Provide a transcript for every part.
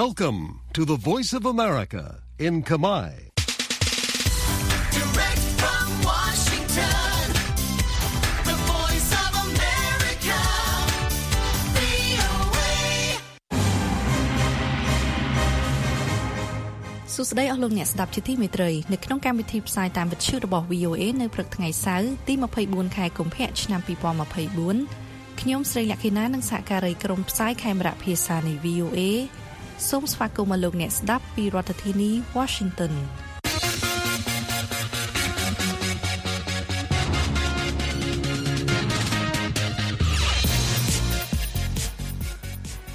Welcome to the Voice of America in Kamai. Direct from Washington, the voice of America, VOA. សួស្តីអស់លោកអ្នកស្ដាប់ជាទីមេត្រីនៅក្នុងកម្មវិធីផ្សាយតាមវិទ្យុរបស់ VOA នៅព្រឹកថ្ងៃសៅរ៍ទី24ខែកុម្ភៈឆ្នាំ2024ខ្ញុំស្រីលក្ខិណានិងសហការីក្រុមផ្សាយខេមរៈភាសានៃ VOA សូមស្វាគមន៍មកលោកអ្នកស្ដាប់ពីរដ្ឋធានី Washington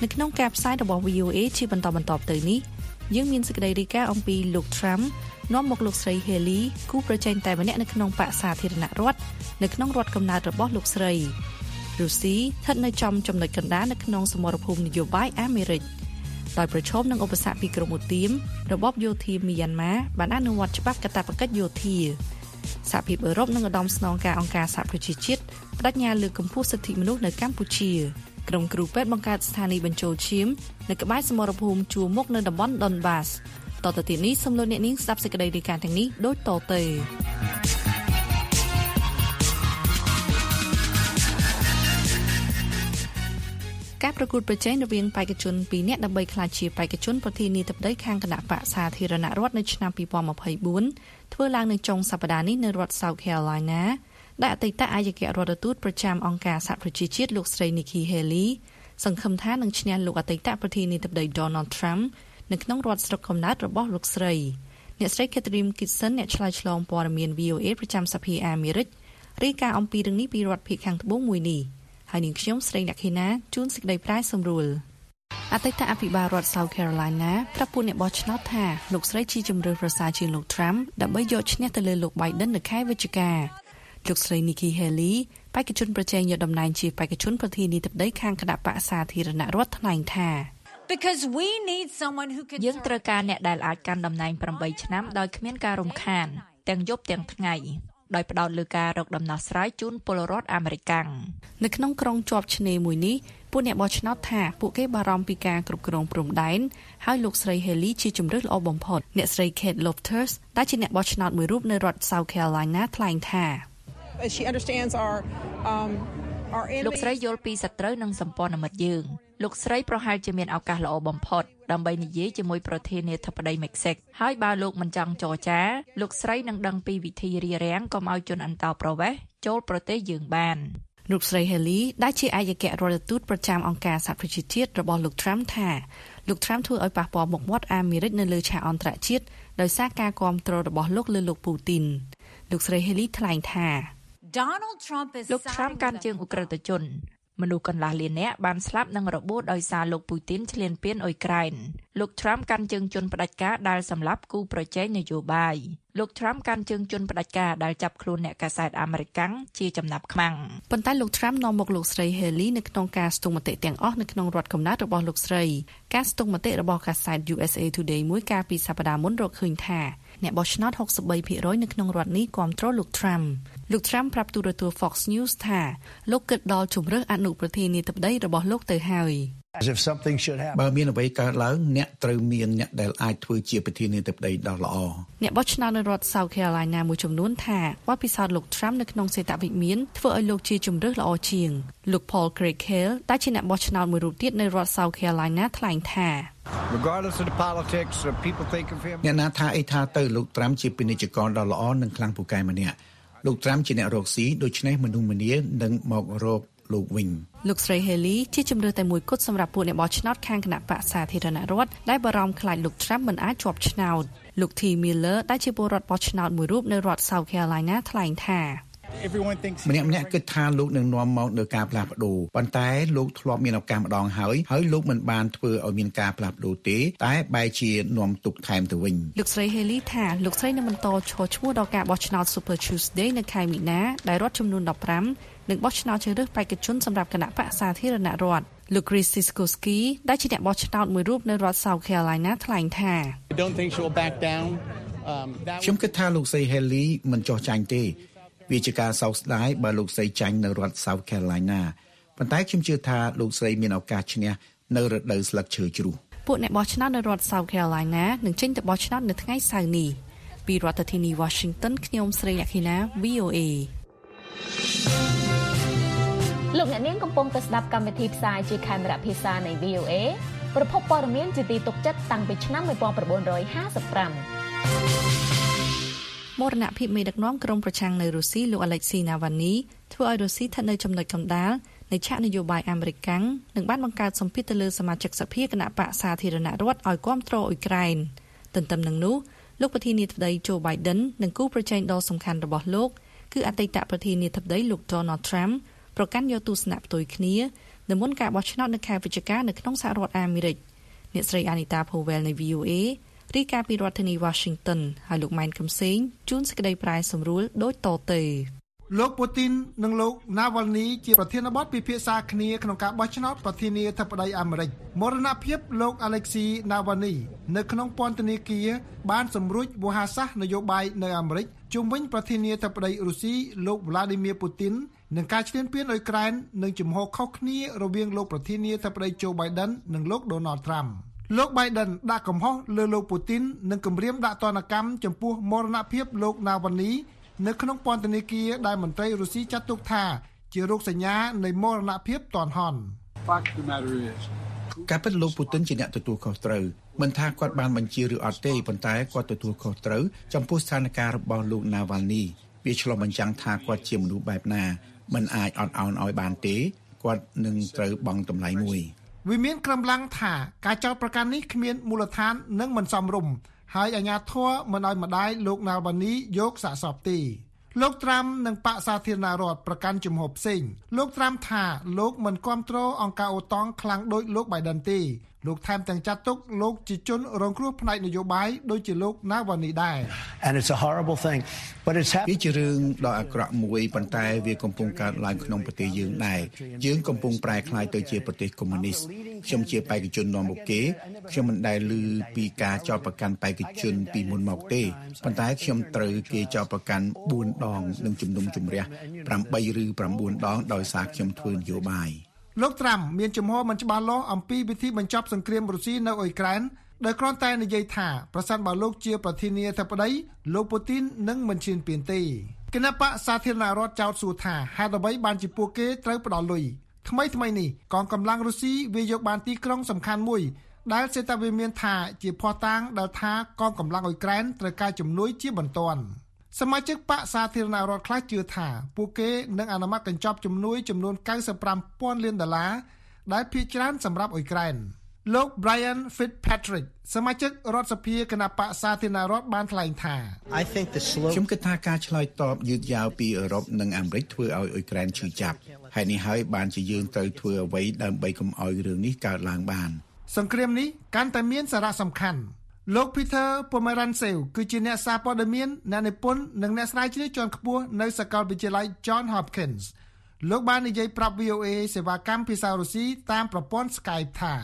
នៅក្នុងការផ្សាយរបស់ VOA ជាបន្តបន្ទាប់ទៅនេះយើងមានសេចក្តីរាយការណ៍អំពីលោក Trump នាំមកលោកស្រី Haley គូប្រជែងតែម្នាក់នៅក្នុងបកសាធារណរដ្ឋនៅក្នុងរដ្ឋកំណើតរបស់លោកស្រីរុស្ស៊ីស្ថិតនៅចំចំណុចកណ្ដាលនៅក្នុងសមរភូមិនយោបាយអាមេរិក ដោយប្រឈមនឹងឧបសគ្គពីក្រមឧទាមរបបយោធាមីយ៉ាន់ម៉ាបានអនុវត្តច្បាប់កាតព្វកិច្ចយោធាសហភាពអឺរ៉ុបនិងឧត្តមស្នងការអង្គការសហប្រជាជាតិបដិញ្ញាលើកកម្ពស់សិទ្ធិមនុស្សនៅកម្ពុជាក្រុមគ្រូពេទ្យបង្កើតស្ថានីយ៍បញ្ចូលឈាមនៅក្បែរសមរភូមិជួរមុខនៅតំបន់ Donbass តទៅទៀតនេះសូមលោកអ្នកនាងស្ដាប់សេចក្តីរាយការណ៍ទាំងនេះដូចតទៅ ការប្រកួតប្រជែងរវាងបេក្ខជន2នាក់ដើម្បីក្លាយជាបេក្ខជនប្រធានាធិបតីខាងគណៈបកសាធារណរដ្ឋនៅឆ្នាំ2024ធ្វើឡើងនៅចុងសប្តាហ៍នេះនៅរដ្ឋ South Carolina ដែលអតីតអាយករដ្ឋទូតប្រចាំអង្គការសហប្រជាជាតិលោកស្រី Nikki Haley សង្ឃឹមថានឹងឈ្នះលោកអតីតប្រធានាធិបតី Donald Trump នៅក្នុងរដ្ឋស្រុកកំណើតរបស់លោកស្រីអ្នកស្រី Catherine Kitson អ្នកឆ្លើយឆ្លងព័ត៌មាន VOA ប្រចាំសភាអាមេរិករាយការណ៍អំពីរឿងនេះពីរដ្ឋភាគខាងត្បូងមួយនេះ ហើយនាងខ្ញុំស្រីអ្នកខេណាជួនសេចក្តីប្រាយសម្រួលអតីតអភិបាលរដ្ឋ South Carolina ប្រាប់ពួកអ្នកបោះឆ្នោតថាលោកស្រីជាជំរឿនប្រសើរជាងលោក Trump ដើម្បីយកឈ្នះទៅលើលោក Biden នៅខែវិច្ឆិកាលោកស្រី Nikki Haley បេក្ខជនប្រជែងយកតំណែងជាបេក្ខជនប្រធានាធិបតីខាងគណៈបកសាធារណរដ្ឋថ្លែងថា Because we need someone who can យើងត្រូវការអ្នកដែលអាចកាន់តំណែង8ឆ្នាំដោយគ្មានការរំខានទាំងយប់ទាំងថ្ងៃ ដោយផ្ដោតលើការរកដំណោះស្រាយជូនពលរដ្ឋអាមេរិកាំងនៅក្នុងក្រុងជាប់ឆ្នេរមួយនេះពួកអ្នកបោះឆ្នោតថាពួកគេបារម្ភពីការគ្រប់គ្រងព្រំដែនហើយលោកស្រី Haley ជាជំរឿនល្អបំផុតអ្នកស្រី Kate Loftus ដែលជាអ្នកបោះឆ្នោតមួយរូបនៅរដ្ឋ South Carolina ថ្លែងថា she understands our um, our លោក enemy. ស្រីយល់ពីសត្រូវនិងសម្ព័ន្ធមិត្តយើង លោកស្រីប្រហែលជាមានឱកាសល្អបំផុតដើម្បីនិយាយជាមួយប្រធានាធិបតីមិចស៊ិកហើយបើលោកមិនចង់ចរចាលោកស្រីនឹងដឹងពីវិធីរារាំងកុំឲ្យជនអន្តោប្រវេសន៍ចូលប្រទេសយើងបានលោកស្រី Haley ដែលជាអាយករដ្ឋទូតប្រចាំអង្គការសហប្រជាជាតិរបស់លោក Trump ថាលោក Trump ធ្វើឲ្យប៉ះពាល់មុខមាត់អាមេរិកនៅលើឆាកអន្តរជាតិដោយសារការគាំទ្ររបស់លោកលើលោកពូទីនលោកស្រី Haley ថ្លែងថា Donald Trump is លោក Trump siding កាន់ with ជើងអுក្រិតជន មនុស្សកន្លះលាននាក់បានស្លាប់និងរបួសដោយសារលោកពូទីនឈ្លានពានអ៊ុយក្រែនលោក Trump កាន់ជើងជនផ្ដាច់ការដែលសម្លាប់គូប្រជែងនយោបាយលោក Trump កាន់ជើងជនផ្ដាច់ការដែលចាប់ខ្លួនអ្នកកាសែតអាមេរិកាំងជាចំណាប់ខ្មាំងប៉ុន្តែលោក Trump នាំមកលោកស្រី Haley នៅក្នុងការស្ទង់មតិទាំងអស់នៅក្នុងរដ្ឋកំណើតរបស់លោកស្រីការស្ទង់មតិរបស់កាសែត USA Today មួយកាលពីសប្តាហ៍មុនរកឃើញថា អ្នកបោះឆ្នោត63%នៅក្នុងរដ្ឋនេះគាំទ្រលោក Trump លោក Trump ប្រាប់ទូរទស្សន៍ Fox News ថាលោកគិតដល់ជំរើសអនុប្រធានាធិបតីរបស់លោកទៅហើយ If something should happen. បើមានអ្វីកើតឡើងអ្នកត្រូវមានអ្នកដែលអាចធ្វើជាប្រធានាធិបតីដ៏ល្អអ្នកបោះឆ្នោតនៅរដ្ឋ South Carolina មួយចំនួនថាបទពិសោធន៍លោក Trump នៅក្នុងសេតវិមានធ្វើឲ្យលោកជាជំរើសល្អជាងលោក Paul Craig Hale ដែលជាអ្នកបោះឆ្នោតមួយរូបទៀតនៅរដ្ឋ South Carolina ថ្លែងថា Regardless of the politics, uh, people think of him. អ្នកណាថាអីថាទៅលោកត្រាំជាពាណិជ្ជករដ៏ល្អនិងខ្លាំងពូកែម្នាក់លោកត្រាំជាអ្នករកស៊ីដូច្នេះមនុស្សម្នានឹងមករកលោកវិញលោកស្រី Haley ជាជំរឿតែមួយគត់សម្រាប់ពួកអ្នកបោះឆ្នោតខាងគណៈបកសាធារណរដ្ឋដែលបារម្ភខ្លាចលោក Trump មិនអាចជាប់ឆ្នោតលោក T Miller ដែលជាពលរដ្ឋបោះឆ្នោតមួយរូបនៅរដ្ឋ South Carolina ថ្លែងថា Everyone thinks ម្នាក់ម្នាក់គិតថាលោកនឹងនាំមកនៅការផ្លាស់ប្ដូរប៉ុន្តែលោកធ្លាប់មានឱកាសម្ដងហើយហើយលោកមិនបានធ្វើឲ្យមានការផ្លាស់ប្ដូរទេតែបែរជានាំទុកថែមទៅវិញលោកស្រី Haley ថាលោកស្រីនឹងបន្តឈរឈ្មោះដល់ការបោះឆ្នោត Super Tuesday នៅខែមីនាដែលរដ្ឋចំនួន15នឹងបោះឆ្នោតជ្រើសរើសបេក្ខជនសម្រាប់គណៈបកសាធារណរដ្ឋលោក Chris Siskowski ដែលជាអ្នកបោះឆ្នោតមួយរូបនៅរដ្ឋ South Carolina ថ្លែងថា I don't think she'll back down. Um, that ខ្ញុំគិតថាលោកស្រី Haley មិនចោះចាញ់ទេ វាជាការសោកស្ដាយបើលោកស្រីចាញ់នៅរដ្ឋ South Carolina ប៉ុន្តែខ្ញុំជឿថាលោកស្រីមានឱកាសឈ្នះនៅរដូវស្លឹកឈើជ្រុះបពួកអ្នកបោះឆ្នោតនៅរដ្ឋ South Carolina នឹងចេញទៅបោះឆ្នោតនៅថ្ងៃសៅរ៍នេះពីរដ្ឋធានី Washington ខ្ញុំស្រីអខិណា VOA លោកអ្នកនាងកំពុងតែស្ដាប់កម្មវិធីផ្សាយជាខេមរៈភាសានៃ VOA ប្រភពព័ត៌មានជាទីទុកចិត្តតាំងពីឆ្នាំ1955 មរណភាពមេដឹកនាំក្រុមប្រឆាំងនៅរុស្ស៊ីលោក Alexei Navalny ធ្វើឲ្យរុស្ស៊ីស្ថិតនៅចំណុចកណ្ដាលនៃឆាកនយោបាយអាមេរិកនិងបានបង្កើតសម្ពាធទៅលើសមាជិកសភាគណៈបកសាធារណរដ្ឋឲ្យគាំទ្រអ៊ុយក្រែនទន្ទឹមនឹងនោះលោកប្រធានាធិបតី Joe Biden និងគូប្រជែងដ៏សំខាន់របស់លោកគឺអតីតប្រធានាធិបតីលោក Donald Trump ប្រកាន់យកទស្សនៈផ្ទុយគ្នានៅមុនការបោះឆ្នោតនៅខែវិច្ឆិកានៅក្នុងសហរដ្ឋអាមេរិកអ្នកស្រី Anita Powell នៃ VOA រីកាពីរដ្ឋធានី Washington ហើយលោកម៉ែនកំសែងជួនសេចក្តីប្រាយសម្រួលដូចតទៅលោកពូទីននិងលោកណាវ៉ាល់នីជាប្រធានបទពិភាក្សាគ្នាក្នុងការបោះឆ្នោតប្រធានាធិបតីអាមេរិកមរណភាពលោកអាឡែកស៊ីណាវ៉ានីនៅក្នុងពន្ធនាគារបានសម្រួចវោហារសាស្ត្រនយោបាយនៅអាមេរិកជុំវិញប្រធានាធិបតីរុស្ស៊ីលោកវ្លាឌីមៀពូទីននិងការឈ្លានពានអ៊ុយក្រែននិងជំហរខុសគ្នារវាងលោកប្រធានាធិបតីโจ Biden និងលោក Donald Trump លោក Biden ដាក់កំហុសលើលោកពូទីននិងគម្រាមដាក់ទណ្ឌកម្មចំពោះមរណភាពលោកណាវ៉ានីនៅក្នុងពន្ធនាគារដែលមន្ត្រីរុស្ស៊ីចាត់ទុកថា ជារោគសញ្ញានៃមរណភាពតនហន់ការពិតលោកពូទិនជាអ្នកទទួលខុសត្រូវមិនថាគាត់បានបញ្ជាឬអត់ទេប៉ុន្តែគាត់ទទួលខុសត្រូវចំពោះស្ថានភាពរបស់លោកណាវ៉ាល់នីវាឆ្លុះបញ្ចាំងថាគាត់ជាមនុស្សបែបណាមិនអាចអត់ឱនឲ្យបានទេគាត់នឹងត្រូវបង់តម្លៃមួយ វាមានក្រំឡាំងថាការចោទប្រកាន់នេះគ្មានមូលដ្ឋាននិងមិនសមរម្យហើយអាជ្ញាធរមិនឲ្យម្ដាយលោកណាល់បានីយកសាកសពទេលោកត្រាំនិងបកសាធារណរដ្ឋប្រកាន់ជំហរផ្សេងលោកត្រាំថាលោកមិនគ្រប់គ្រងអង្គការអូតង់ខ្លាំងដោយលោក Biden ទេលោកថែមទាំងចាត់ទុកលោកជាជនរងគ្រោះផ្នែកនយោបាយដូចជាលោក Nawalny ដែរ And it's a horrible thing. But it's វា happening. ជារឿងដ៏អាក្រក់មួយប៉ុន្តែវាកំពុងកើតឡើងក្នុងប្រទេសយើងដែរយើងកំពុងប្រែក្លាយទៅជាប្រទេសកុម្មុយនីសខ្ញុំជាបេក្ខជននាំមុខគេខ្ញុំមិនដែលឮពីការចោទប្រកាន់បេក្ខជនពីមុនមកទេប៉ុន្តែខ្ញុំត្រូវគេចោទប្រកាន់4ដងនិងជំនុំជម្រះ8ឬ9ដងដោយសារខ្ញុំធ្វើនយោបាយ លោកត្រាំមានជំហរមិនច្បាស់លាស់អំពីវិធីបញ្ចប់សង្គ្រាមរុស្ស៊ីនៅអ៊ុយក្រែនដោយគ្រាន់តែនិយាយថាប្រសិនបើលោកជាប្រធានាធិបតីលោកពូទីននឹងមិនឈានពានទេគណៈបកសាធារណរដ្ឋចោទសួរថាហេតុអ្វីបានជាពួកគេត្រូវផ្ដល់លុយថ្មីថ្មីនេះកងកម្លាំងរុស្ស៊ីវាយកបានទីក្រុងសំខាន់មួយដែលសេតាវិមានថាជាភ័ស្តុតាងដែលថាកងកម្លាំងអ៊ុយក្រែនត្រូវការជំនួយជាបន្ទាន់ សមាជិកបកសាធារណរដ្ឋខ្លះជឿថាពួកគេនឹងអនុម័តកញ្ចប់ជំនួយចំនួន95,000លានដុល្លារដែលភាគច្រើនសម្រាប់អ៊ុយក្រែនលោក Brian Fitzpatrick សមាជិករដ្ឋសភាគណៈបកសាធារណរដ្ឋបានថ្លែងថា I think the slow ខ្ញុំគិតថាការឆ្លើយតបយឺតយ៉ាវពីអឺរ៉ុបនិងអាមេរិកធ្វើឲ្យអ៊ុយក្រែនឈឺចាប់ហើយនេះហើយបានជាយើងត្រូវធ្វើអ្វីដើម្បីកុំឲ្យរឿងនេះកើតឡើងបាន សង្គ្រាមនេះកាន់តែមានសារៈសំខាន់ លោក Peter Pomerantsev គឺជាអ្នកសារព័ត៌មានអ្នកនិពន្ធនិងអ្នកស្រាវជ្រាវជាន់ខ្ពស់នៅសាកលវិទ្យាល័យ John Hopkins លោកបាននិយាយប្រាប់ VOA សេវាកម្មភាសារុស្ស៊ីតាមប្រព័ន្ធ Skype ថា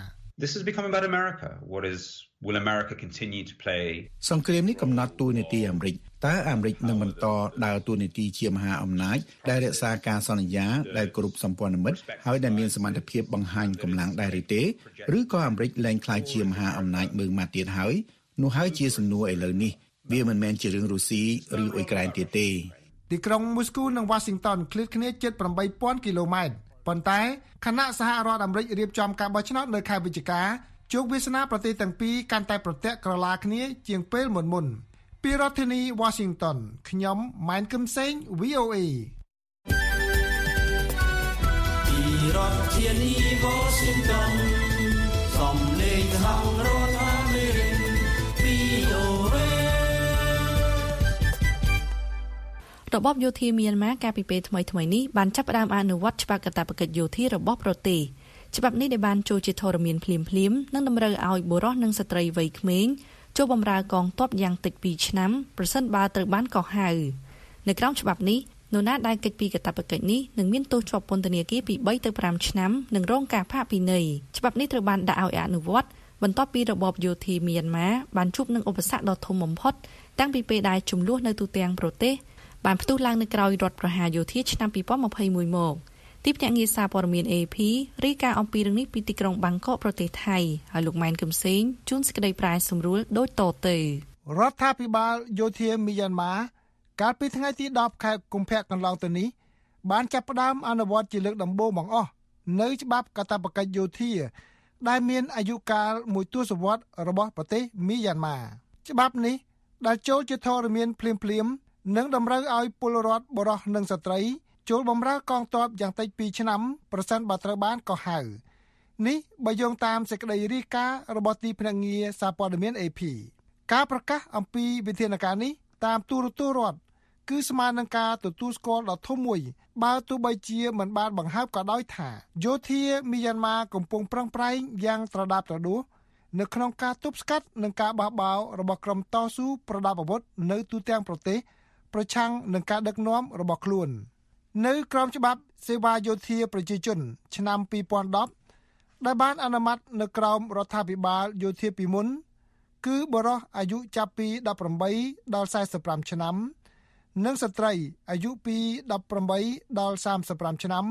This has become about America. What is will America continue to play សង្គ្រាមនេះកំណត់តួនាទីអាមេរិកតើអាមេរិកនឹងបន្តដើរតួនាទីជាមហាអំណាចដែលរក្សាការសន្យាដែលគ្រប់សម្ព័ន្ធមិត្តហើយដែលមានសមត្ថភាពបង្ហាញកម្លាំងដែរឬទេឬក៏អាមេរិកលែងក្លាយជាមហាអំណាចមើងម៉ាត់ទៀតហើយនោះហើយជាសំណួរឥឡូវនេះវាមិនមែនជារឿងរុស្ស៊ីឬអ៊ុយក្រែនទៀតទេទីក្រុងមូស្គូនិង Washington ឃ្លាតគ្នាជិត8000គីឡូម៉ែត្រប៉ុន្តែគណៈសហរដ្ឋអាមេរិករៀបចំការបោះឆ្នោតនៅខែវិច្ឆិកា ជោគវាសនាប្រទេសទាំងពីរកាន់តែប្រទាក់ក្រឡាគ្នាជាងពេលមុនមុនពីរដ្ឋធានី Washington ខ្ញុំម៉ែនកឹមសេង VOA ពីរដ្ឋធានី Washington សំលេងសហរដ្ឋអាមេរិក VOA របបយោធាមីយ៉ាន់ម៉ាកាលពីពេលថ្មីៗនេះបានចាប់ផ្ដើមអនុវត្តច្បាប់កាតព្វកិច្ចយោធារបស់ប្រទេស ច្បាប់នេះដែលបានចូលជាធរមានភ្លាមភ្លាមៗនិងតម្រូវឲ្យបុរសនិងស្ត្រីវ័យក្មេងចូលបម្រើកងទ័ពយ៉ាងតិច2ឆ្នាំប្រសិនបើត្រូវបានកោះហៅនៅក្រោមច្បាប់នេះនរណាដែលកិច្ចពីកាតព្វកិច្ចនេះនឹងមានទោសជាប់ពន្ធនាគារពី3ទៅ5ឆ្នាំនិងរងការផាកពិន័យច្បាប់នេះត្រូវបានដាក់ឲ្យអនុវត្តបន្ទាប់ពីរបបយោធាមីយ៉ាន់ម៉ាបានជួបនឹងឧបសគ្គដ៏ធំបំផុតតាំងពីពេលដែលចំនួននៅទូទាំងប្រទេសបានផ្ទុះឡើងនៅក្រោយរដ្ឋប្រហារយោធាឆ្នាំ2021មក ទីភ្នាក់ងារសារព័ត៌មាន AP រាយការណ៍អំពីរឿងនេះពីទីក្រុងបាងកកប្រទេសថៃហើយលោកម៉ែនកឹមសេងជួនសេចក្តីប្រែសម្រួលដូចតទៅរដ្ឋាភិបាលយោធាមីយ៉ាន់ម៉ាកាលពីថ្ងៃទី10ខែកុម្ភៈកន្លងទៅនេះបានចាប់ផ្ដើមអនុវត្តជាលើកដំបូងបង្អស់នៅច្បាប់កាតព្វកិច្ចយោធា ដែលមានអាយុកាលមួយទសវត្សរ៍របស់ប្រទេសមីយ៉ាន់ម៉ាច្បាប់នេះដែលចូលជាធរមានភ្លាមភ្លាមនិងតម្រូវឲ្យពលរដ្ឋបរោះនិងស្ត្រី ចូលបម្រើកងទ័ពយ៉ាងតិច2ឆ្នាំប្រសិនបើត្រូវបានកោះហៅនេះបើយោងតាមសេចក្តីរាយការណ៍របស់ទីភ្នាក់ងារសារព័ត៌មាន AP ការប្រកាសអំពីវិធានការនេះតាមទូរទស្សន៍រដ្ឋគឺស្មើនឹងការទទួលស្គាល់ដ៏ធំមួយ បើទោះបីជាមិនបានបង្ហើបក៏ដោយថាយោធាមីយ៉ាន់ម៉ាកំពុងប្រឹងប្រែងយ៉ាងត្រដាបត្រដួសនៅក្នុងការទប់ស្កាត់និងការបះបោររបស់ក្រុមតស៊ូប្រដាប់អាវុធនៅទូទាំងប្រទេស ប្រឆាំងនឹងការដឹកនាំរបស់ខ្លួន នៅក្រមច្បាប់សេវាយោធាប្រជាជន ឆ្នាំ2010ដែលបានអនុម័តនៅក្រោមរដ្ឋាភិបាលយោធាពីមុន គឺបរិះអាយុចាប់ពី18ដល់45ឆ្នាំ និងស្ត្រីអាយុពី18ដល់35ឆ្នាំ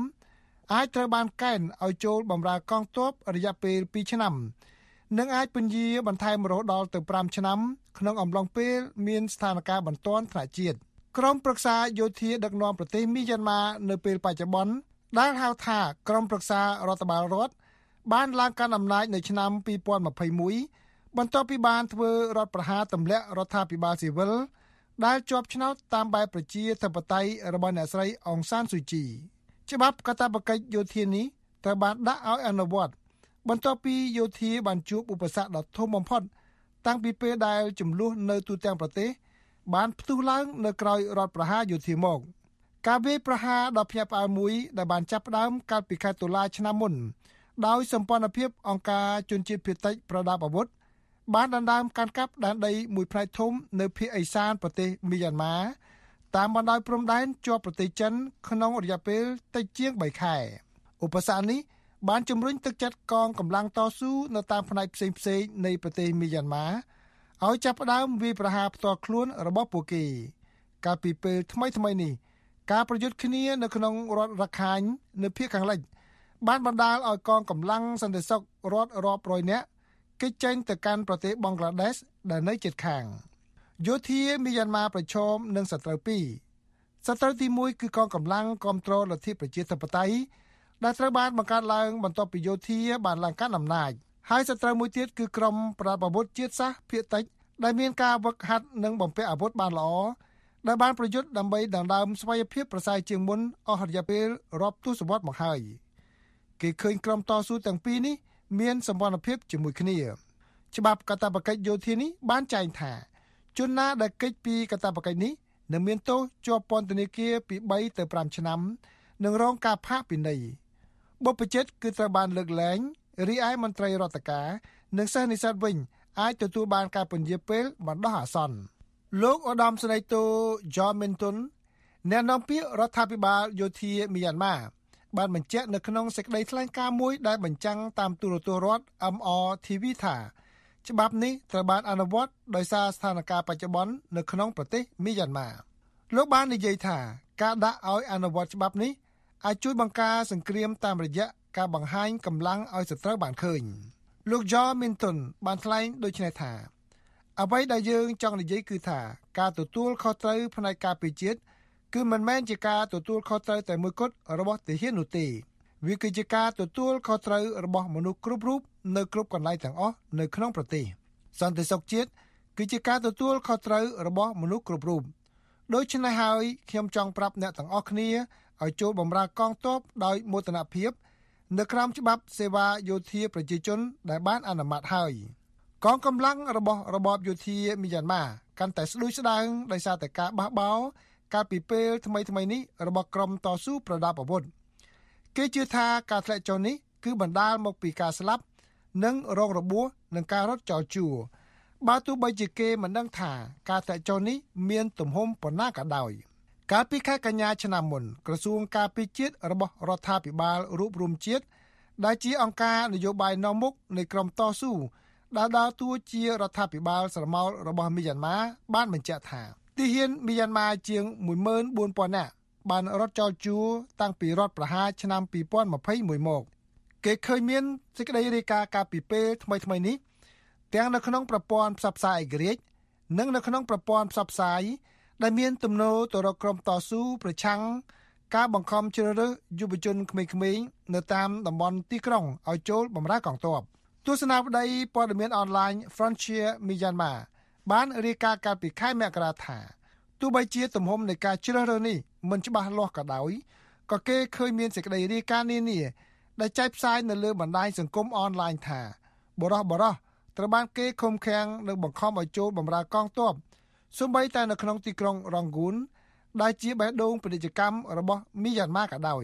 អាចត្រូវបានកេណ្ឌឲ្យចូលបម្រើកងទ័ពរយៈពេល2ឆ្នាំនិងអាចពន្យាបន្ថែមរហូតដល់ទៅ5ឆ្នាំ ក្នុងអំឡុងពេលមានស្ថានភាពបន្ទាន់ថ្នាក់ជាតិ ក្រុមប្រឹក្សាយោធាដឹកនាំប្រទេសមីយ៉ាន់ម៉ានៅពេលបច្ចុប្បន្នដែលហៅថាក្រុមប្រឹក្សារដ្ឋបាលរដ្ឋបានឡើងកាន់អំណាចនៅឆ្នាំ2021បន្ទាប់ពីបានធ្វើរដ្ឋប្រហារទម្លាក់រដ្ឋាភិបាលស៊ីវិលដែលជាប់ឆ្នោតតាមបែបប្រជាធិបតេយ្យរបស់អ្នកស្រីអងសានស៊ូជីច្បាប់កាតព្វកិច្ចយោធានេះត្រូវបានដាក់ឲ្យអនុវត្តបន្ទាប់ពីយោធាបានជួបឧបសគ្គដ៏ធំបំផុត តាំងពីពេលដែលចំនួននៅទូទាំងប្រទេស បានផ្ទុះឡើងនៅក្រោយរដ្ឋប្រហារយោធាមក ការវាយប្រហារដ៏ភ្ញាក់ផ្អើលមួយដែលបានចាប់ផ្ដើមកាលពីខែតុលាឆ្នាំមុនដោយសម្ព័ន្ធភាពអង្គការជនជាតិភៀតតិចប្រដាប់អាវុធបានដណ្ដើមកាន់កាប់ដែនដីមួយផ្នែកធំនៅភាគឦសានប្រទេសមីយ៉ាន់ម៉ាតាមបណ្ដោយព្រំដែនជាប់ប្រទេសចិនក្នុងរយៈពេលតិចជាង3ខែឧបសគ្គនេះបានជំរុញទឹកចិត្តកងកម្លាំងតស៊ូនៅតាមផ្នែកផ្សេងៗនៃប្រទេសមីយ៉ាន់ម៉ា ឲ្យចាប់ផ្ដើមវាយប្រហារផ្ទាល់ខ្លួនរបស់ពួកគេ កាលពីពេលថ្មីថ្មីនេះការប្រយុទ្ធគ្នានៅក្នុងរដ្ឋរខាញនៅភូមិខាងលិចបានបណ្ដាលឲ្យកងកម្លាំងសន្តិសុខរដ្ឋរាប់រយនាក់គេចចេញទៅកាន់ប្រទេសបង់ក្លាដេសដែលនៅជិតខាងយោធាមីយ៉ាន់ម៉ាប្រឈមនឹងសត្រូវពីរសត្រូវទី1គឺកងកម្លាំងគ្រប់គ្រងលទ្ធិប្រជាធិបតេយ្យដែលត្រូវបានបង្កើតឡើងបន្ទាប់ពីយោធាបានឡើងកាន់អំណាច ហើយសត្រូវមួយទៀតគឺក្រុមប្រដាប់អាវុធជាតិសាសន៍ភៀតតិចដែលមានការវឹកហាត់និងបំពាក់អាវុធបានល្អដែលបានប្រយុទ្ធដើម្បីដណ្ដើមស្វ័យភាពប្រសើរជាងមុនអស់រយៈពេលរាប់ទសវត្សរ៍មកហើយគេឃើញក្រុមតស៊ូទាំងពីរនេះមានសម្ព័ន្ធភាពជាមួយគ្នា ច្បាប់កាតព្វកិច្ចយោធានេះបានចែងថាជនណាដែលកិច្ចពីកាតព្វកិច្ចនេះនឹងមានទោសជាប់ពន្ធនាគារពី3ទៅ5ឆ្នាំនិងរងការផាកពិន័យបុព្វជិតគឺត្រូវបានលើកលែង រីឯមន្ត្រីរដ្ឋការនិងសិស្សនិស្សិតវិញអាចទទួលបានការពន្យាពេលបណ្ដោះអាសន្នលោកឧត្តមស្នេហ៍តូ John Minton អ្នកនាំពាក្យរដ្ឋាភិបាលយោធាមីយ៉ាន់ម៉ាបានបញ្ជាក់នៅក្នុងសេចក្តីថ្លែងការណ៍មួយដែលបញ្ចាំងតាមទូរទស្សន៍រដ្ឋ MRTV ថាច្បាប់នេះត្រូវបានអនុវត្តដោយសារស្ថានភាពបច្ចុប្បន្ននៅក្នុងប្រទេសមីយ៉ាន់ម៉ាលោកបាននិយាយថាការដាក់ឲ្យអនុវត្តច្បាប់នេះអាចជួយបង្ការសង្គ្រាមតាមរយៈ ការបង្ហាញកម្លាំងឲ្យសត្រូវបានឃើញលោក John Minton បានថ្លែងដូចនេះថា អ្វីដែលយើងចង់និយាយគឺថាការទទួលខុសត្រូវផ្នែកការពារជាតិគឺមិនមែនជាការទទួលខុសត្រូវតែមួយគត់របស់ទាហាននោះទេវាគឺជាការទទួលខុសត្រូវរបស់មនុស្សគ្រប់រូបនៅគ្រប់កន្លែងទាំងអស់នៅក្នុងប្រទេសសន្តិសុខជាតិគឺជាការទទួលខុសត្រូវរបស់មនុស្សគ្រប់រូបដូច្នេះហើយខ្ញុំចង់ប្រាប់អ្នកទាំងអស់គ្នាឲ្យចូលបម្រើកងទ័ពដោយមោទនភាព នៅក្រោមច្បាប់សេវាយោធាប្រជាជនដែលបានអនុម័តហើយកងកម្លាំងរបស់របបយោធាមីយ៉ាន់ម៉ាកាន់តែស្ដួយស្ដាងដោយសារតែការបះបោរកាលពីពេលថ្មីថ្មីនេះរបស់ក្រុមតស៊ូប្រដាប់អាវុធគេជឿថាការធ្លាក់ចុះនេះគឺបណ្ដាលមកពីការស្លាប់និងរងរបួសនឹងការរត់ចោលជួរបើទោះបីជាគេមិនដឹងថាការធ្លាក់ចុះនេះមានទំហំប៉ុណ្ណាក៏ដោយ កាលពីខែកញ្ញាឆ្នាំមុនក្រសួងការពារជាតិរបស់រដ្ឋាភិបាលរួបរวมជាតិដែលជាអង្គការនយោបាយនាំមុខនៃក្រមតស៊ូដែលដើរតួជារដ្ឋាភិបាលស្រមោលរបស់មីយ៉ាន់ម៉ាបានបញ្ជាក់ថាទាហានមីយ៉ាន់ម៉ាជាង14000នាក់បានរត់ចោលជួរតាំងពីរដ្ឋប្រហារឆ្នាំ2021មកគេឃើញមានសេចក្តីរាយការណ៍កាលពីពេលថ្មីថ្មីនេះទាំងនៅក្នុងប្រព័ន្ធផ្សព្វផ្សាយឯករាជ្យនិងនៅក្នុងប្រព័ន្ធផ្សព្វផ្សាយ ដែលមានទំនោរទៅរកក្រុមតស៊ូប្រឆាំងការបង្ខំជ្រើសរើសយុវជនក្មេងៗនៅតាមតំបន់ទីក្រុងឲ្យចូលបម្រើកងទ័ពទស្សនាវដ្តីព័ត៌មានអនឡាញ Frontier Myanmar បានរាយការណ៍កាលពីខែមករាថាទោះបីជាទំហំនៃការជ្រើសរើសនេះមិនច្បាស់លាស់ក៏ដោយក៏គេឃើញមានសេចក្តីរាយការណ៍នានាដែលចែកផ្សាយនៅលើបណ្ដាញសង្គមអនឡាញថាបរោះបរោះត្រូវបានគេឃុំឃាំងនិងបង្ខំឲ្យចូលបម្រើកងទ័ព សូម្បីតែនៅក្នុងទីក្រុងរងគូនដែលជាបេះដូងពាណិជ្ជកម្មរបស់មីយ៉ាន់ម៉ាក៏ដោយ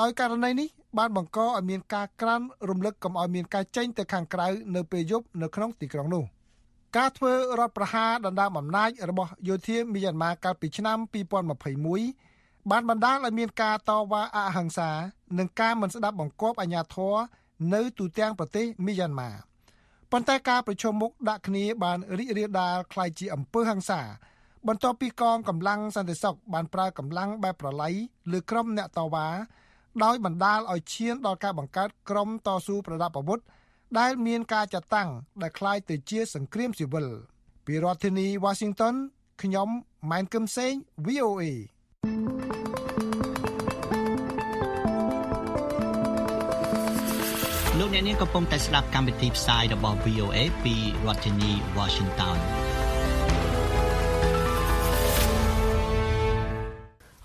ដោយករណីនេះបានបង្កឲ្យមានការក្រានរំលឹកកុំឲ្យមានការចេញទៅខាងក្រៅនៅពេលយប់នៅក្នុងទីក្រុងនោះការធ្វើរដ្ឋប្រហារដណ្ដើមអំណាចរបស់យោធាមីយ៉ាន់ម៉ាកាលពីឆ្នាំ2021បានបណ្ដាលឲ្យមានការតវ៉ាអហិង្សា និងការមិនស្ដាប់បង្គាប់អាជ្ញាធរនៅទូទាំងប្រទេសមីយ៉ាន់ម៉ា ប៉ុន្តែការប្រជុំមុខដាក់គ្នាបានរីករាលដាលคล้ายជាអំពើហិង្សាបន្ទាប់ពីកងកម្លាំងសន្តិសុខបានប្រើកម្លាំងបែបប្រឡ័យលើក្រុមអ្នកតវ៉ាដោយបណ្ដាលឲ្យឈានដល់ការបង្កើតក្រុមតស៊ូប្រដាប់អាវុធដែលមានការចាត់តាំងដែលคล้ายទៅជាសង្គ្រាមស៊ីវិលពីរដ្ឋធានី Washington ខ្ញុំម៉ែនកឹមសេង VOA លោកអ្នកនាងកំពុងតែស្ដាប់កម្មវិធីផ្សាយរបស់ VOA ពីរដ្ឋធានី Washington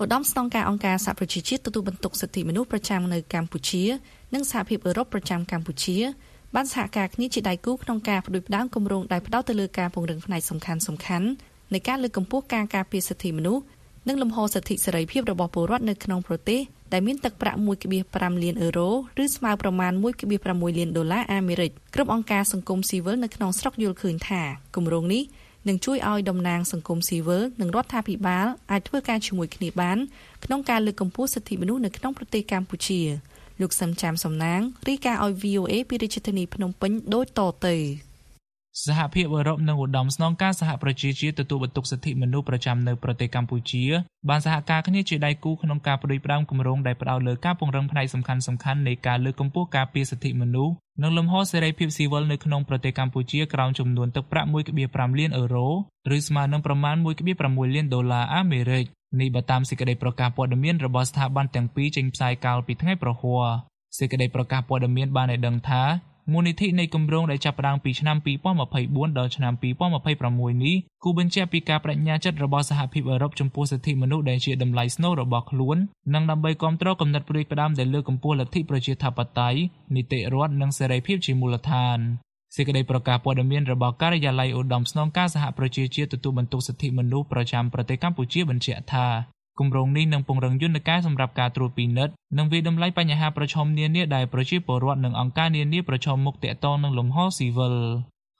ឧត្តមស្នងការអង្គការសហប្រជាជាតិទទួលបន្ទុកសិទ្ធិមនុស្សប្រចាំនៅកម្ពុជា និងសហភាពអឺរ៉ុបប្រចាំកម្ពុជាបានសហការគ្នាជាដៃគូក្នុងការផ្ដួចផ្ដើមគម្រោងដែលផ្ដោតទៅលើការពង្រឹងផ្នែកសំខាន់សំខាន់នៃការលើកកម្ពស់ការការពារសិទ្ធិមនុស្សនិងលំហសិទ្ធិសេរីភាពរបស់ពលរដ្ឋនៅក្នុងប្រទេស ដែលមានទឹកប្រាក់1.5លានអឺរ៉ូឬស្មើប្រមាណ1.6លានដុល្លារអាមេរិកក្រុមអង្គការសង្គមស៊ីវិលនៅក្នុងស្រុកយល់ឃើញថាគម្រោងនេះនឹងជួយឲ្យតំណាងសង្គមស៊ីវិលនិងរដ្ឋាភិបាលអាចធ្វើការជាមួយគ្នាបានក្នុងការលើកកម្ពស់សិទ្ធិមនុស្សនៅក្នុងប្រទេសកម្ពុជាលោកសឹមចាមសំណាងរីកាឲ្យ VOA ពីរាជធានីភ្នំពេញដូចតទៅ សហភាពអឺរ៉ុបនិងឧត្តមស្នងការសហប្រជាជាតិទទួលបន្ទុកសិទ្ធិមនុស្សប្រចាំនៅប្រទេសកម្ពុជាបានសហការគ្នាជាដៃគូក្នុងការផ្ដួចផ្ដើមគម្រោងដែលផ្ដោតលើការពង្រឹងផ្នែកសំខាន់ៗនៃការលើកកម្ពស់ការពារសិទ្ធិមនុស្សនិងលំហសេរីភាពស៊ីវិលនៅក្នុងប្រទេសកម្ពុជាក្រោមចំនួនទឹកប្រាក់1.5លានអឺរ៉ូឬស្មើនឹងប្រមាណ1.6លានដុល្លារអាមេរិកនេះបើតាមសេចក្តីប្រកាសព័ត៌មានរបស់ស្ថាប័នទាំងពីរចេញផ្សាយកាលពីថ្ងៃប្រហ័សសេចក្តីប្រកាសព័ត៌មានបានឲ្យដឹងថា មូលនិធិនៃគម្រោងដែលចាប់ផ្ដើមពីឆ្នាំ2024ដល់ឆ្នាំ2026នេះគូបញ្ជាក់ពីការបដិញ្ញាចិត្តរបស់សហភាពអឺរ៉ុបចំពោះសិទ្ធិមនុស្សដែលជាតម្លៃស្នូលរបស់ខ្លួននិងដើម្បីគ្រប់គ្រងកំណត់ព្រួយផ្ដាំដែលលើកកម្ពស់លទ្ធិប្រជាធិបតេយ្យនីតិរដ្ឋនិងសេរីភាពជាមូលដ្ឋានសេចក្តីប្រកាសព័ត៌មានរបស់ការិយាល័យឧត្តមស្នងការសហប្រជាជាតិទទួលបន្ទុកសិទ្ធិមនុស្សប្រចាំប្រទេសកម្ពុជាបញ្ជាក់ថា គម្រោងនេះនឹងពង្រឹងយន្តការសម្រាប់ការត្រួតពិនិត្យ និងវិដំឡៃបញ្ហាប្រឈមនានាដែលប្រជាពលរដ្ឋនិងអង្គការនានាប្រឈមមុខទាក់ទងនឹងលំហស៊ីវិល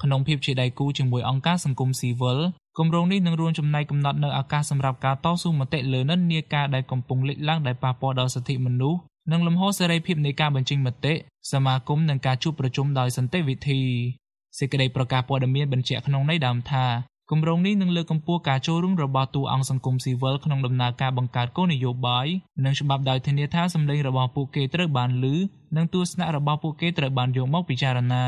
ក្នុងភាពជាដៃគូជាមួយអង្គការសង្គមស៊ីវិលគម្រោងនេះនឹងរួមចំណែកកំណត់នូវឱកាសសម្រាប់ការតស៊ូមតិលើនិន្នាការដែលកំពុងលេចឡើងដែលប៉ះពាល់ដល់សិទ្ធិមនុស្សនិងលំហសេរីភាពនៃការបញ្ចេញមតិសមាគមនិងការជួបប្រជុំដោយសន្តិវិធីសេចក្តីប្រកាសព័ត៌មានបញ្ជាក់ក្នុងន័យដើមថា គម្រោងនេះនឹងលើកកម្ពស់ការចូលរួមរបស់តួអង្គសង្គមស៊ីវិលក្នុងដំណើរការបង្កើតគោលនយោបាយនិងច្បាប់ដោយធានាថាសម្លេងរបស់ពួកគេត្រូវបានឮនិងទស្សនៈរបស់ពួកគេត្រូវបានយកមកពិចារណា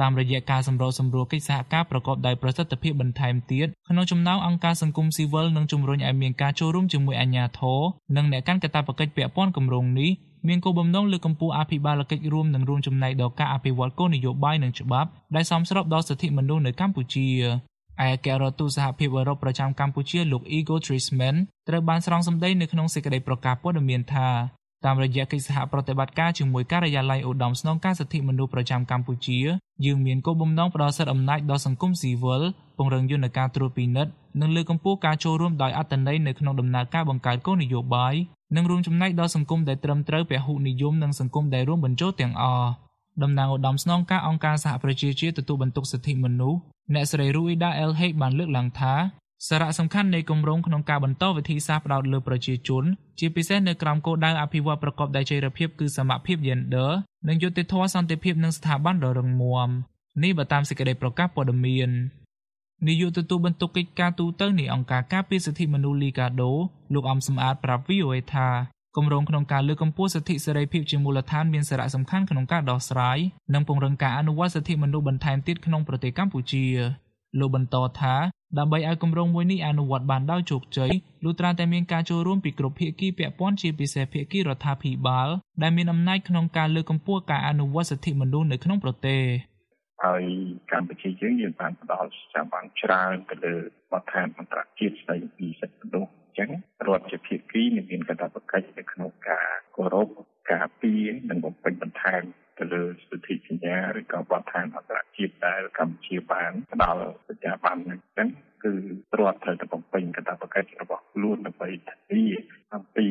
តាមរយៈការសម្របសម្រួលកិច្ចសហការប្រកបដោយប្រសិទ្ធភាពបន្ថែមទៀតក្នុងចំណោមអង្គការសង្គមស៊ីវិលនិងជំរុញឲ្យមានការចូលរួមជាមួយអាជ្ញាធរនិងអ្នកកាន់កាតព្វកិច្ចពាក់ព័ន្ធគម្រោងនេះមានគោលបំណងលើកកម្ពស់អភិបាលកិច្ចរួមនិងរួមចំណែកដល់ការអភិវឌ្ឍគោលនយោបាយនិងច្បាប់ដែលសមស្របដល់សិទ្ធិមនុស្សនៅកម្ពុជា ឯអគ្គរដ្ឋទូតសហភាពអឺរ៉ុបប្រចាំកម្ពុជាលោក Igor Treisman ត្រូវបានស្រង់សម្ដីនៅក្នុងសេចក្តីប្រកាសព័ត៌មានថាតាមរយៈកិច្ចសហប្រតិបត្តិការជាមួយការិយាល័យឧត្តមស្នងការសិទ្ធិមនុស្សប្រចាំកម្ពុជាយើងមានគោលបំណងផ្ដល់សិទ្ធិអំណាចដល់សង្គមស៊ីវិលពង្រឹងយន្តការត្រួតពិនិត្យនិងលើកកម្ពស់ការចូលរួមដោយអត្ថន័យនៅក្នុងដំណើរការបង្កើតគោលនយោបាយនិងរួមចំណែកដល់សង្គមដែលត្រឹមត្រូវពហុនិយមនិងសង្គមដែលរួមបញ្ចូលទាំងអស់តំណាងឧត្តមស្នងការអង្គការសហប្រជាជាតិទទួលបន្ទុកសិទ្ធិមនុស្ស អ្នកស្រី Ruida El Haig បានលើកឡើងថាសារៈសំខាន់នៃគម្រោងក្នុងការបន្តវិធីសាស្ត្រផ្ដោតលើប្រជាជន ជាពិសេសនៅក្រោមគោលដៅអភិវឌ្ឍប្រកបដោយចីរភាពគឺសមភាព Gender និងយុត្តិធម៌សន្តិភាពនិងស្ថាប័នដ៏រឹងមាំនេះបើតាមសេចក្តីប្រកាសព័ត៌មាននាយកទទួលបន្ទុកកិច្ចការទូតនៃអង្គការការពារសិទ្ធិមនុស្សលីកាដូលោកអំសំអាតប្រាប់ VOA ថា គម្រោងក្នុងការលើកកម្ពស់សិទ្ធិសេរីភាពជាមូលដ្ឋានមានសារៈសំខាន់ក្នុងការដោះស្រាយនិងពង្រឹងការអនុវត្តសិទ្ធិមនុស្សបន្ថែមទៀតក្នុងប្រទេសកម្ពុជាលោកបន្តថាដើម្បីឲ្យគម្រោងមួយនេះអនុវត្តបានដោយជោគជ័យលុះត្រាតែមានការចូលរួមពីគ្រប់ភាគីពាក់ព័ន្ធជាពិសេសភាគីរដ្ឋាភិបាលដែលមានអំណាចក្នុងការលើកកម្ពស់ការអនុវត្តសិទ្ធិមនុស្សនៅក្នុងប្រទេសហើយកម្ពុជាយើងយើងបានផ្ដល់ស្ថាប័នច្រើនទៅលើបទដ្ឋានអន្តរជាតិស្ដីពីសិទ្ធិមនុស្សអញ្ចឹងរដ្ឋជាភាគីមានកាតព្វកិច្ចនៅក្នុងការគោរពការពារនិងបំពេញបន្ថែមទៅលើសិទ្ធិសញ្ញាឬក៏បទដ្ឋានអន្តរជាតិដែលកម្ពុជាបានផ្ដល់សញ្ញាបត្រហ្នឹងចឹងគឺរដ្ឋត្រូវតែបំពេញកាតព្វកិច្ចរបស់ខ្លួនដើម្បីធានាអំពី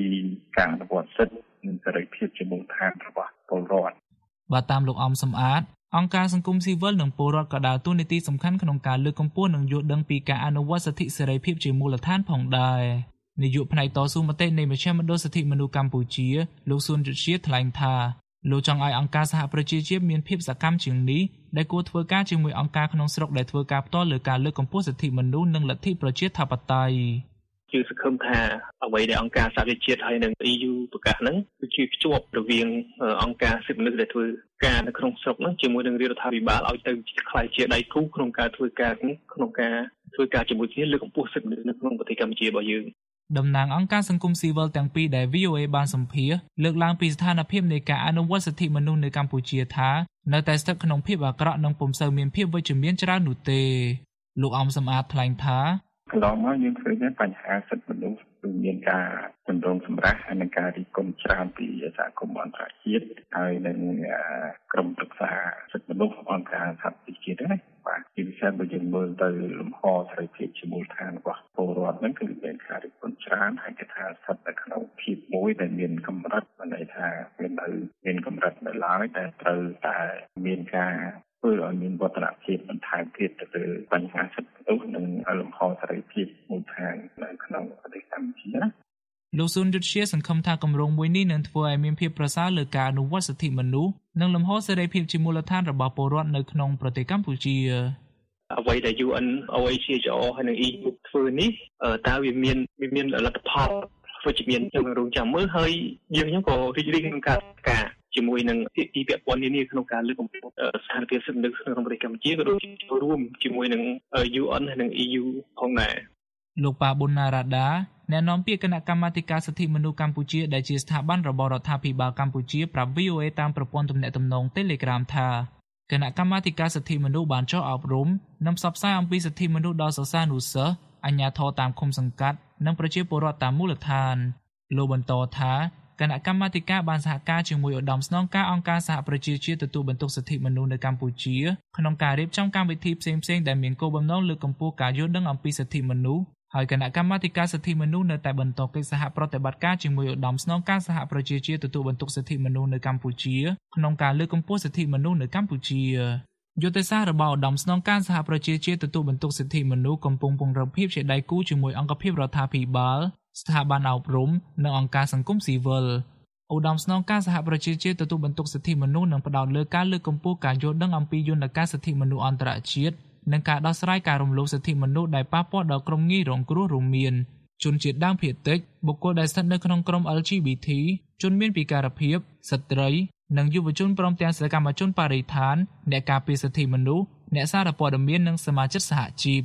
ការអនុវត្តសិទ្ធិនិងសេរីភាពជាមូលដ្ឋានរបស់ពលរដ្ឋបាទតាមលោកអំសំអាត អង្គការសង្គមស៊ីវិលនិងពលរដ្ឋក៏ដើរតួនាទីសំខាន់ក្នុងការលើកកម្ពស់និងយល់ដឹងពីការអនុវត្តសិទ្ធិសេរីភាពជាមូលដ្ឋានផងដែរនាយកផ្នែកតស៊ូមតិនៃមជ្ឈមណ្ឌលសិទ្ធិមនុស្សកម្ពុជាលោកស៊ុនយុជាថ្លែងថាលោកចង់ឲ្យអង្គការសហប្រជាជាតិមានភាពសកម្មជាងនេះដែលគួរធ្វើការជាមួយអង្គការក្នុងស្រុកដែលធ្វើការផ្ទាល់លើការលើកកម្ពស់សិទ្ធិមនុស្សនិងលទ្ធិប្រជាធិបតេយ្យ យើងសង្ឃឹមថាអ្វីដែលអង្គការសហប្រជាជាតិហើយនិង EU ប្រកាសហ្នឹងគឺជាភ្ជាប់រវាងអង្គការសិទ្ធិមនុស្សដែលធ្វើការនៅក្នុងស្រុកហ្នឹងជាមួយនឹងរដ្ឋាភិបាលឲ្យទៅខ្លាយជាដៃគូក្នុងការធ្វើការក្នុងការធ្វើការជាមួយគ្នាលើកកម្ពស់សិទ្ធិមនុស្សនៅក្នុងប្រទេសកម្ពុជារបស់យើងតំណាងអង្គការសង្គមស៊ីវិលទាំងពីរដែល VOA បានសម្ភាសលើកឡើងពីស្ថានភាពនៃការអនុវត្តសិទ្ធិមនុស្សនៅកម្ពុជាថានៅតែស្ថិតក្នុងភាពអាក្រក់និងពុំសូវមានភាពវិជ្ជមានច្រើននោះទេលោកអំសំអាតថ្លែងថា កន្លងមកយើងឃើញថាបញ្ហាសិទ្ធិមនុស្សគឺមានការជំរុញសម្រាប់ហើយនឹងការរីកគំច្រើនពីសហគមន៍អន្តរជាតិហើយនឹងក្រុមប្រឹក្សាសិទ្ធិមនុស្សអង្គការសហប្រជាជាតិណាបាទជាពិសេសបើយើងមើលទៅលំហសេរីភាពជាមូលដ្ឋានរបស់ពលរដ្ឋហ្នឹងគឺមានការរីកគំច្រើនហើយគេថាស្ថិតនៅក្នុងភាពមួយដែលមានកម្រិតន័យថាមាននៅមានកម្រិតនៅឡើយតែត្រូវតែមានការ ធ្វើឲ្យមានវឌ្ឍនភាពបន្ថែមទៀតទៅលើបញ្ហាសិទ្ធិមនុស្សនិងលំហសេរីភាពមូលដ្ឋាននៅក្នុងប្រទេសកម្ពុជាណាលោកស៊ុនយុទ្ធជាសង្ឃឹមថាគម្រោងមួយនេះនឹងធ្វើឲ្យមានភាពប្រសើរលើការអនុវត្តសិទ្ធិមនុស្សនិងលំហសេរីភាពជាមូលដ្ឋានរបស់ពលរដ្ឋនៅក្នុងប្រទេសកម្ពុជាអ្វីដែល UN OHCHR ហើយនិង EU ធ្វើនេះតើវាមានវាមានលទ្ធផលវិជ្ជមានយើងរងចាំមើលហើយយើងខ្ញុំក៏រីករាយក្នុងការការ ជាមួយនឹងភាគីពាក់ព័ន្ធនានាក្នុងការលើកកម្ពស់ស្ថានភាពសិទ្ធិមនុស្សក្នុងប្រទេសកម្ពុជាក៏ដូចជាចូលរួមជាមួយនឹង UN ហើយនិង EU ផងដែរលោកប៉ាប៊ុនណារ៉ាដាអ្នកនាំពាក្យគណៈកម្មាធិការសិទ្ធិមនុស្សកម្ពុជាដែលជាស្ថាប័នរបស់រដ្ឋាភិបាលកម្ពុជាប្រាប់ VOA តាមប្រព័ន្ធទំនាក់ទំនង Telegram ថាគណៈកម្មាធិការសិទ្ធិមនុស្សបានចុះអប់រំនិងផ្សព្វផ្សាយអំពីសិទ្ធិមនុស្សដល់សិស្សានុសិស្សអាជ្ញាធរតាមឃុំសង្កាត់និងប្រជាពលរដ្ឋតាមមូលដ្ឋានលោកបន្តថា គណៈកម្មាធិការបានសហការជាមួយឧត្តមស្នងការអង្គការសហប្រជាជាតិទទួលបន្ទុកសិទ្ធិមនុស្សនៅកម្ពុជាក្នុងការរៀបចំកម្មវិធីផ្សេងៗដែលមានគោលបំណងលើកកម្ពស់ការយល់ដឹងអំពីសិទ្ធិមនុស្សហើយគណៈកម្មាធិការសិទ្ធិមនុស្សនៅតែបន្តកិច្ចសហប្រតិបត្តិការជាមួយឧត្តមស្នងការសហប្រជាជាតិទទួលបន្ទុកសិទ្ធិមនុស្សនៅកម្ពុជាក្នុងការលើកកម្ពស់សិទ្ធិមនុស្សនៅកម្ពុជា យុទ្ធសាស្ត្ររបស់ឧត្តមស្នងការសហប្រជាជាតិទទួលបន្ទុកសិទ្ធិមនុស្សកំពុងពង្រឹងភាពជាដៃគូជាមួយអង្គភាពរដ្ឋាភិបាលស្ថាប័នអប់រំនិងអង្គការសង្គមស៊ីវិលឧត្តមស្នងការសហប្រជាជាតិទទួលបន្ទុកសិទ្ធិមនុស្សនឹងផ្ដោតលើការលើកកម្ពស់ការយល់ដឹងអំពីយន្តការសិទ្ធិមនុស្សអន្តរជាតិនិងការដោះស្រាយការរំលោភសិទ្ធិមនុស្សដែលប៉ះពាល់ដល់ក្រុមងាយរងគ្រោះរួមមានជនជាតិដើមភាគតិចបុគ្គលដែលស្ថិតនៅក្នុងក្រុម LGBT ជនមានពិការភាព ស្ត្រី និងយុវជនព្រមទាំងសកម្មជនបរិស្ថានអ្នកការពារសិទ្ធិមនុស្សអ្នកសារព័ត៌មាននិងសមាជិកសហជីព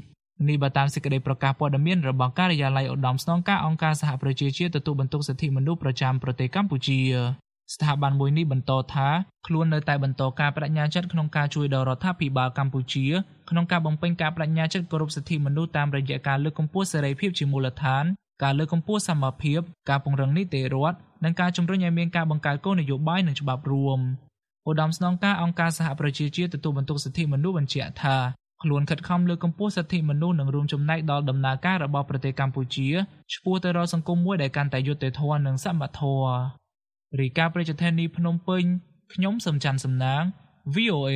នេះបើតាមសេចក្តីប្រកាសព័ត៌មានរបស់ការិយាល័យឧត្តមស្នងការអង្គការសហប្រជាជាតិទទួលបន្ទុកសិទ្ធិមនុស្សប្រចាំប្រទេសកម្ពុជាស្ថាប័នមួយនេះបន្តថាខ្លួននៅតែបន្តការបដិញ្ញាចិត្តក្នុងការជួយដល់រដ្ឋាភិបាលកម្ពុជាក្នុងការបំពេញការបដិញ្ញាចិត្តគោរពសិទ្ធិមនុស្សតាមរយៈការលើកកម្ពស់សេរីភាពជាមូលដ្ឋាន ការលើកកម្ពស់សមភាព ការពង្រឹងនីតិរដ្ឋនិងការជំរុញឲ្យមានការបង្កើតគោលនយោបាយនិងច្បាប់រួមឧត្តមស្នងការអង្គការសហប្រជាជាតិទទួលបន្ទុកសិទ្ធិមនុស្សបញ្ជាក់ថាខ្លួនខិតខំលើកកម្ពស់សិទ្ធិមនុស្សនិងរួមចំណែកដល់ដំណើរការរបស់ប្រទេសកម្ពុជាឆ្ពោះទៅរកសង្គមមួយដែលកាន់តែយុត្តិធម៌និងសមធម៌រីកាប្រជាធានីភ្នំពេញខ្ញុំ សំច័ន្ទសំណាង VOA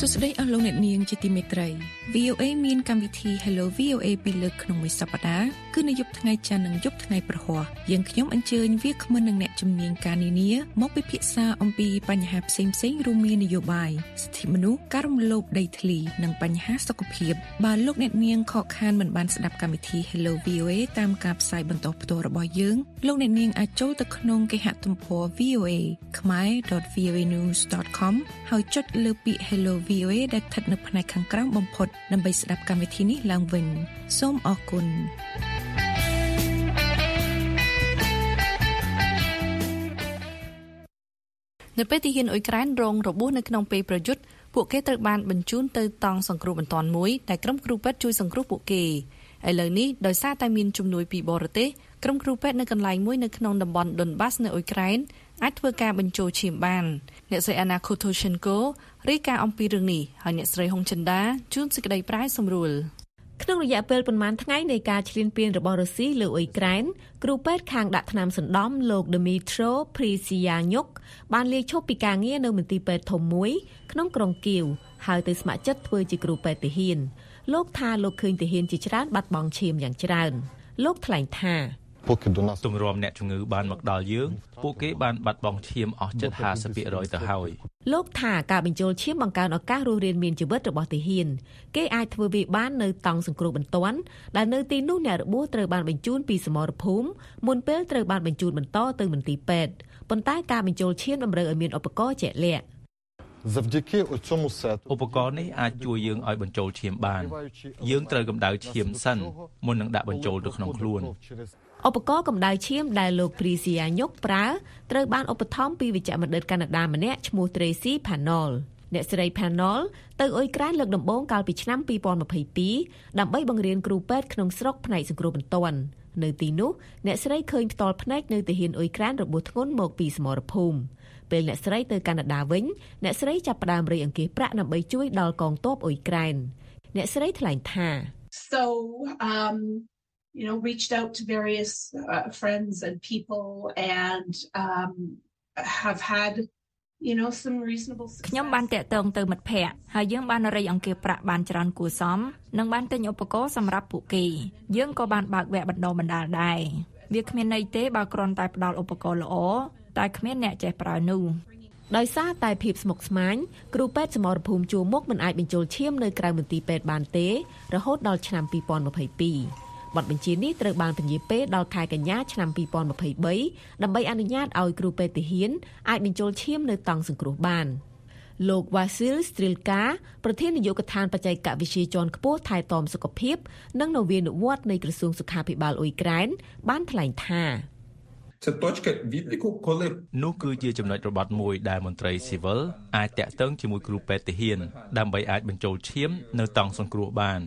សសួស្តីអស់លោកអ្នកនាងជាទីមេត្រី VOA មានកម្មវិធី Hello VOA ពីរលើកក្នុងមួយសប្តាហ៍គឺនៅយប់ថ្ងៃច័ន្ទនិងយប់ថ្ងៃប្រហ័សយើងខ្ញុំអញ្ជើញវាគ្មិននិងអ្នកជំនាញការនានាមកពិភាក្សាអំពីបញ្ហាផ្សេងផ្សេងរួមមាននយោបាយសិទ្ធិមនុស្សការរំលោភដីធ្លីនិងបញ្ហាសុខភាពបើលោកអ្នកនាងខកខានមិនបានស្ដាប់កម្មវិធី Hello VOA តាមការផ្សាយបន្តផ្ទាល់របស់យើងលោកអ្នកនាងអាចចូលទៅក្នុងគេហទំព័រ VOA khmer.voanews.com ហើយចុចលើពាក្យ Hello VOA ដែលស្ថិតនៅផ្នែកខាងក្រោមបំផុតដើម្បីស្ដាប់កម្មវិធីនេះឡើងវិញសូមអរគុណនៅពេលទីហ៊ានអ៊ុយក្រែនរងរបួសនៅក្នុងពេលប្រយុទ្ធពួកគេត្រូវបានបញ្ជូនទៅតង់សង្គ្រោះបន្ទាន់មួយតែក្រុមគ្រូពេទ្យជួយសង្គ្រោះពួកគេ ឥឡូវនេះដោយសារតែមានជំនួយពីបរទេសក្រុមគ្រូពេទ្យនៅកន្លែងមួយនៅក្នុងតំបន់ដុនបាសនៅអ៊ុយក្រែនអាចធ្វើការបញ្ចូលឈាមបានអ្នកស្រីអាណាខូតូសិនកូរាយការណ៍អំពីរឿងនេះហើយអ្នកស្រីហុងចិន្តាជួនសេចក្តីប្រាយសម្រួលក្នុងរយៈពេលប្រមាណថ្ងៃនៃការឈ្លានពានរបស់រុស្ស៊ីលើអ៊ុយក្រែនគ្រូពេទ្យខាងដាក់ថ្នាំសណ្ដំលោក Dmitro Prisianyuk បានលាឈប់ពីការងារនៅមន្ទីរពេទ្យធំមួយក្នុងក្រុងគៀវហើយទៅស្ម័គ្រចិត្តធ្វើជាគ្រូពេទ្យទាហាន លោកថាលោកឃើញទាហានជាច្រើនបាត់បង់ឈាមយ៉ាងច្រើនលោកថ្លែងថាទម្រាំអ្នកជំងឺបានមកដល់យើងពួកគេបានបាត់បង់ឈាមអស់ជិត50%ទៅហើយលោកថាការបញ្ចូលឈាមបង្កើនឱកាសរស់រានមានជីវិតរបស់ទាហានគេអាចធ្វើវាបាននៅតង់សង្គ្រោះបន្ទាន់ដែលនៅទីនោះអ្នករបួសត្រូវបានបញ្ជូនពីសមរភូមិមុនពេលត្រូវបានបញ្ជូនបន្តទៅមន្ទីរពេទ្យប៉ុន្តែការបញ្ចូលឈាមតម្រូវឲ្យមានឧបករណ៍ជាក់លាក់ ឧបករណ៍នេះអាចជួយយើងឲ្យបញ្ចូលឈាមបាន យើងត្រូវកម្ដៅឈាមសិនមុននឹងដាក់បញ្ចូលទៅក្នុងខ្លួនឧបករណ៍កម្ដៅឈាមដែលលោកព្រីស៊ីយ៉ាញុកប្រើត្រូវបានឧបត្ថម្ភពីវិជ្ជបណ្ឌិតកាណាដាម្នាក់ឈ្មោះ Tracy Panol អ្នកស្រី Panol ទៅអ៊ុយក្រែនលើកដំបូងកាលពីឆ្នាំ2022ដើម្បីបង្រៀនគ្រូពេទ្យក្នុងស្រុកផ្នែកសង្គ្រោះបន្ទាន់នៅទីនោះអ្នកស្រីឃើញផ្ទាល់ភ្នែកនៅទាហានអ៊ុយក្រែនរបួសធ្ងន់មកពីសមរភូមិ ពេលអ្នកស្រីទៅកាណាដាវិញអ្នកស្រីចាប់ផ្ដើមរៃអង្គាសប្រាក់ដើម្បីជួយដល់កងទ័ពអ៊ុយក្រែនអ្នកស្រីថ្លែងថា So um you know reached out to various uh, friends and people and um have had you know some reasonable ខ្ញុំបានតាក់ទងទៅមិត្តភ័ក្តិហើយយើងបានរៃអង្គាសប្រាក់បានច្រើនគួរសមនិងបានទិញឧបករណ៍សម្រាប់ពួកគេយើងក៏បានបើកវគ្គបណ្ដុះបណ្ដាលដែរវាគ្មានន័យទេបើគ្រាន់តែផ្ដល់ឧបករណ៍ល្អ តែគ្មានអ្នកចេះប្រើនោះដោយសារតែភាពស្មុគស្មាញគ្រូពេទ្យសមរភូមិជួរមុខមិនអាចបញ្ចូលឈាមនៅក្រៅមន្ទីរពេទ្យបានទេរហូតដល់ឆ្នាំ2022បទបញ្ជានេះត្រូវបានពន្យាពេលដល់ខែកញ្ញាឆ្នាំ2023ដើម្បីអនុញ្ញាតឲ្យគ្រូពេទ្យទាហានអាចបញ្ចូលឈាមនៅតង់សង្គ្រោះបានលោក Vasil Strilka ប្រធាននាយកដ្ឋានបច្ចេកវិទ្យាជាន់ខ្ពស់ថែទាំសុខភាព និងនវានុវត្តន៍នៃក្រសួងសុខាភិបាលអ៊ុយក្រែនបានថ្លែងថា Це точка відліку, коли នោះគឺជាចំណុចរបត់មួយដែលមន្ត្រីស៊ីវិលអាចតាក់ទងជាមួយគ្រូពេទ្យទាហានដើម្បីអាចបញ្ចូលឈាមនៅតង់សង្គ្រោះបាន។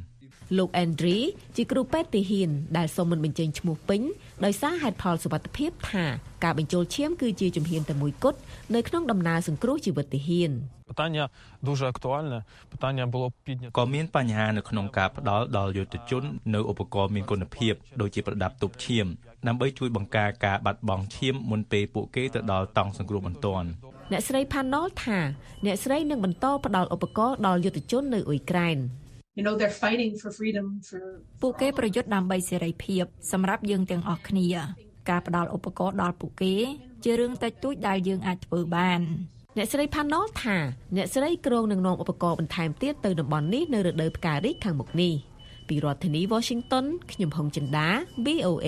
លោក Andri ជាគ្រូពេទ្យទាហានដែលសូមមិនបញ្ចេញឈ្មោះពេញដោយសារហេតុផលសុវត្ថិភាពថាការបញ្ចូលឈាមគឺជាជំហានតែមួយគត់នៅក្នុងដំណើរសង្គ្រោះជីវិតទាហាន Питання дуже актуальне. Питання було піднято ក៏មានបញ្ហានៅក្នុងការផ្ដល់ដល់យុទ្ធជននៅឧបករណ៍មានគុណភាពដូចជាប្រដាប់ទប់ឈាមដើម្បីជួយបង្ការការបាត់បង់ឈាមមុនពេលពួកគេទៅដល់តង់សង្គ្រោះបន្ទាន់អ្នកស្រី Panol ថាអ្នកស្រីនឹងបន្តផ្ដល់ឧបករណ៍ដល់យុទ្ធជននៅអ៊ុយក្រែន you know they're fighting for freedom for ពួកគេប្រយុទ្ធដើម្បីសេរីភាពសម្រាប់យើងទាំងអស់គ្នា ការផ្ដល់ឧបករណ៍ដល់ពួកគេជារឿងតិចតួចដែលយើងអាចធ្វើបានអ្នកស្រីផាណូលថាអ្នកស្រីក្រុងនឹងនាំឧបករណ៍បន្ថែមទៀតទៅតំបន់នេះនៅរដូវផ្ការីកខាងមុខនេះពីរដ្ឋធានី Washington ខ្ញុំហុងចិន្តា BOA